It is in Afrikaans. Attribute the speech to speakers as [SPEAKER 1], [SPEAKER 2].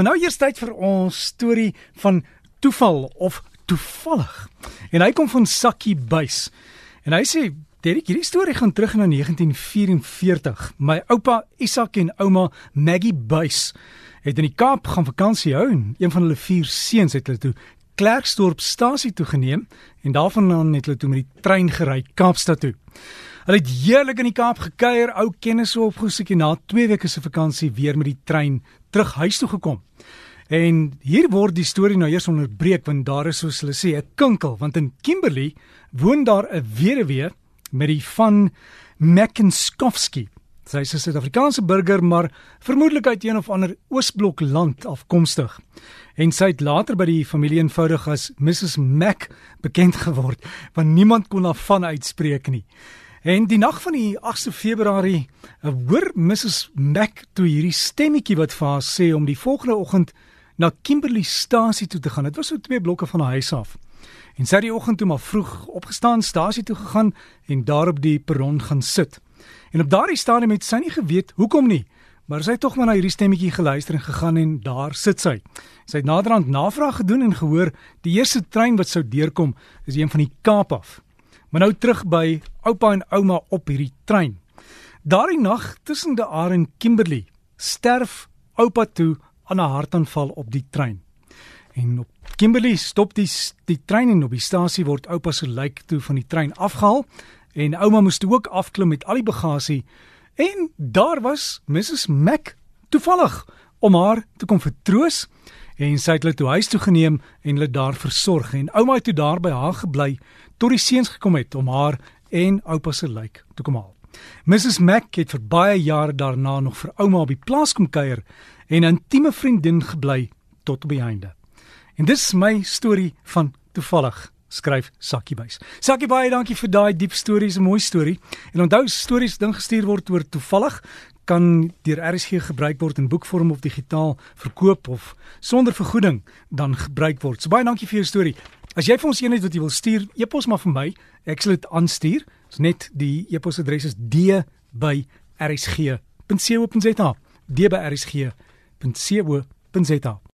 [SPEAKER 1] Maar nou eers tyd vir ons storie van toeval of toevallig. En hy kom van Sakkie Buys. En hy sê Derek, hierdie storie gaan terug na 1944. My oupa Isak en ouma Maggie Buys het in die Kaap gaan vakansie hou en een van hulle vier seuns het hulle toe Klerksdorp stasie toe geneem en daarvandaan het hulle toe met die trein gery Kaapstad toe. Hulle het heerlik in die Kaap gekuier, ou kennisse opgesoek en na 2 weke se vakansie weer met die trein terug huis toe gekom. En hier word die storie nou eers onderbreek want daar is soos hulle sê 'n kinkel want in Kimberley woon daar 'n weduwee met die van Mackenskowski. Sy is 'n Suid-Afrikaanse burger maar vermoedelik uit een of ander Oosblok land afkomstig. En sy het later by die familie eenvoudig as Mrs Mac bekend geword want niemand kon haar van uitspreek nie. En die nag van die 8de Februarie hoor Mrs Mac toe hierdie stemmetjie wat vir haar sê om die volgende oggend na Kimberley stasie toe te gaan. Dit was so twee blokke van haar huis af. En sy het die oggend toe maar vroeg opgestaan, stasie toe gegaan en daar op die perron gaan sit. En op daardie stadium het sy nie geweet hoekom nie, maar sy het tog maar na hierdie stemmetjie geluister en gegaan en daar sit sy. Sy het naderhand navraag gedoen en gehoor die eerste trein wat sou deurkom is een van die Kaap af. Maar nou terug by oupa en ouma op hierdie trein. Daardie nag tussen die Aar en Kimberley sterf oupa toe aan 'n hartaanval op die trein. En op Kimberley stop die die trein en op die stasie word oupa se lijk toe van die trein afgehaal en ouma moes toe ook afklim met al die bagasie en daar was Mrs Mac toevallig om haar te kom vertroos en sy het hulle toe huis toe geneem en hulle daar versorg en ouma het toe daar by haar gebly tot die seuns gekom het om haar en oupa se lijk te kom haal. Mrs Mac het vir baie jare daarna nog vir ouma op die plaas kom kuier en 'n intieme vriendin gebly tot op die einde. En dis my storie van toevallig skryf Sakkie Buys. Sakkie baie dankie vir daai diep stories, 'n mooi storie. En onthou stories ding gestuur word oor toevallig kan deur RSG gebruik word in boekvorm of digitaal verkoop of sonder vergoeding dan gebruik word. So baie dankie vir jou storie. As jy vir ons een het wat jy wil stuur, e-pos maar vir my. Ek sal dit aanstuur. Dis net die e-posadres is d@rsg.co.za. d@rsg.co.za.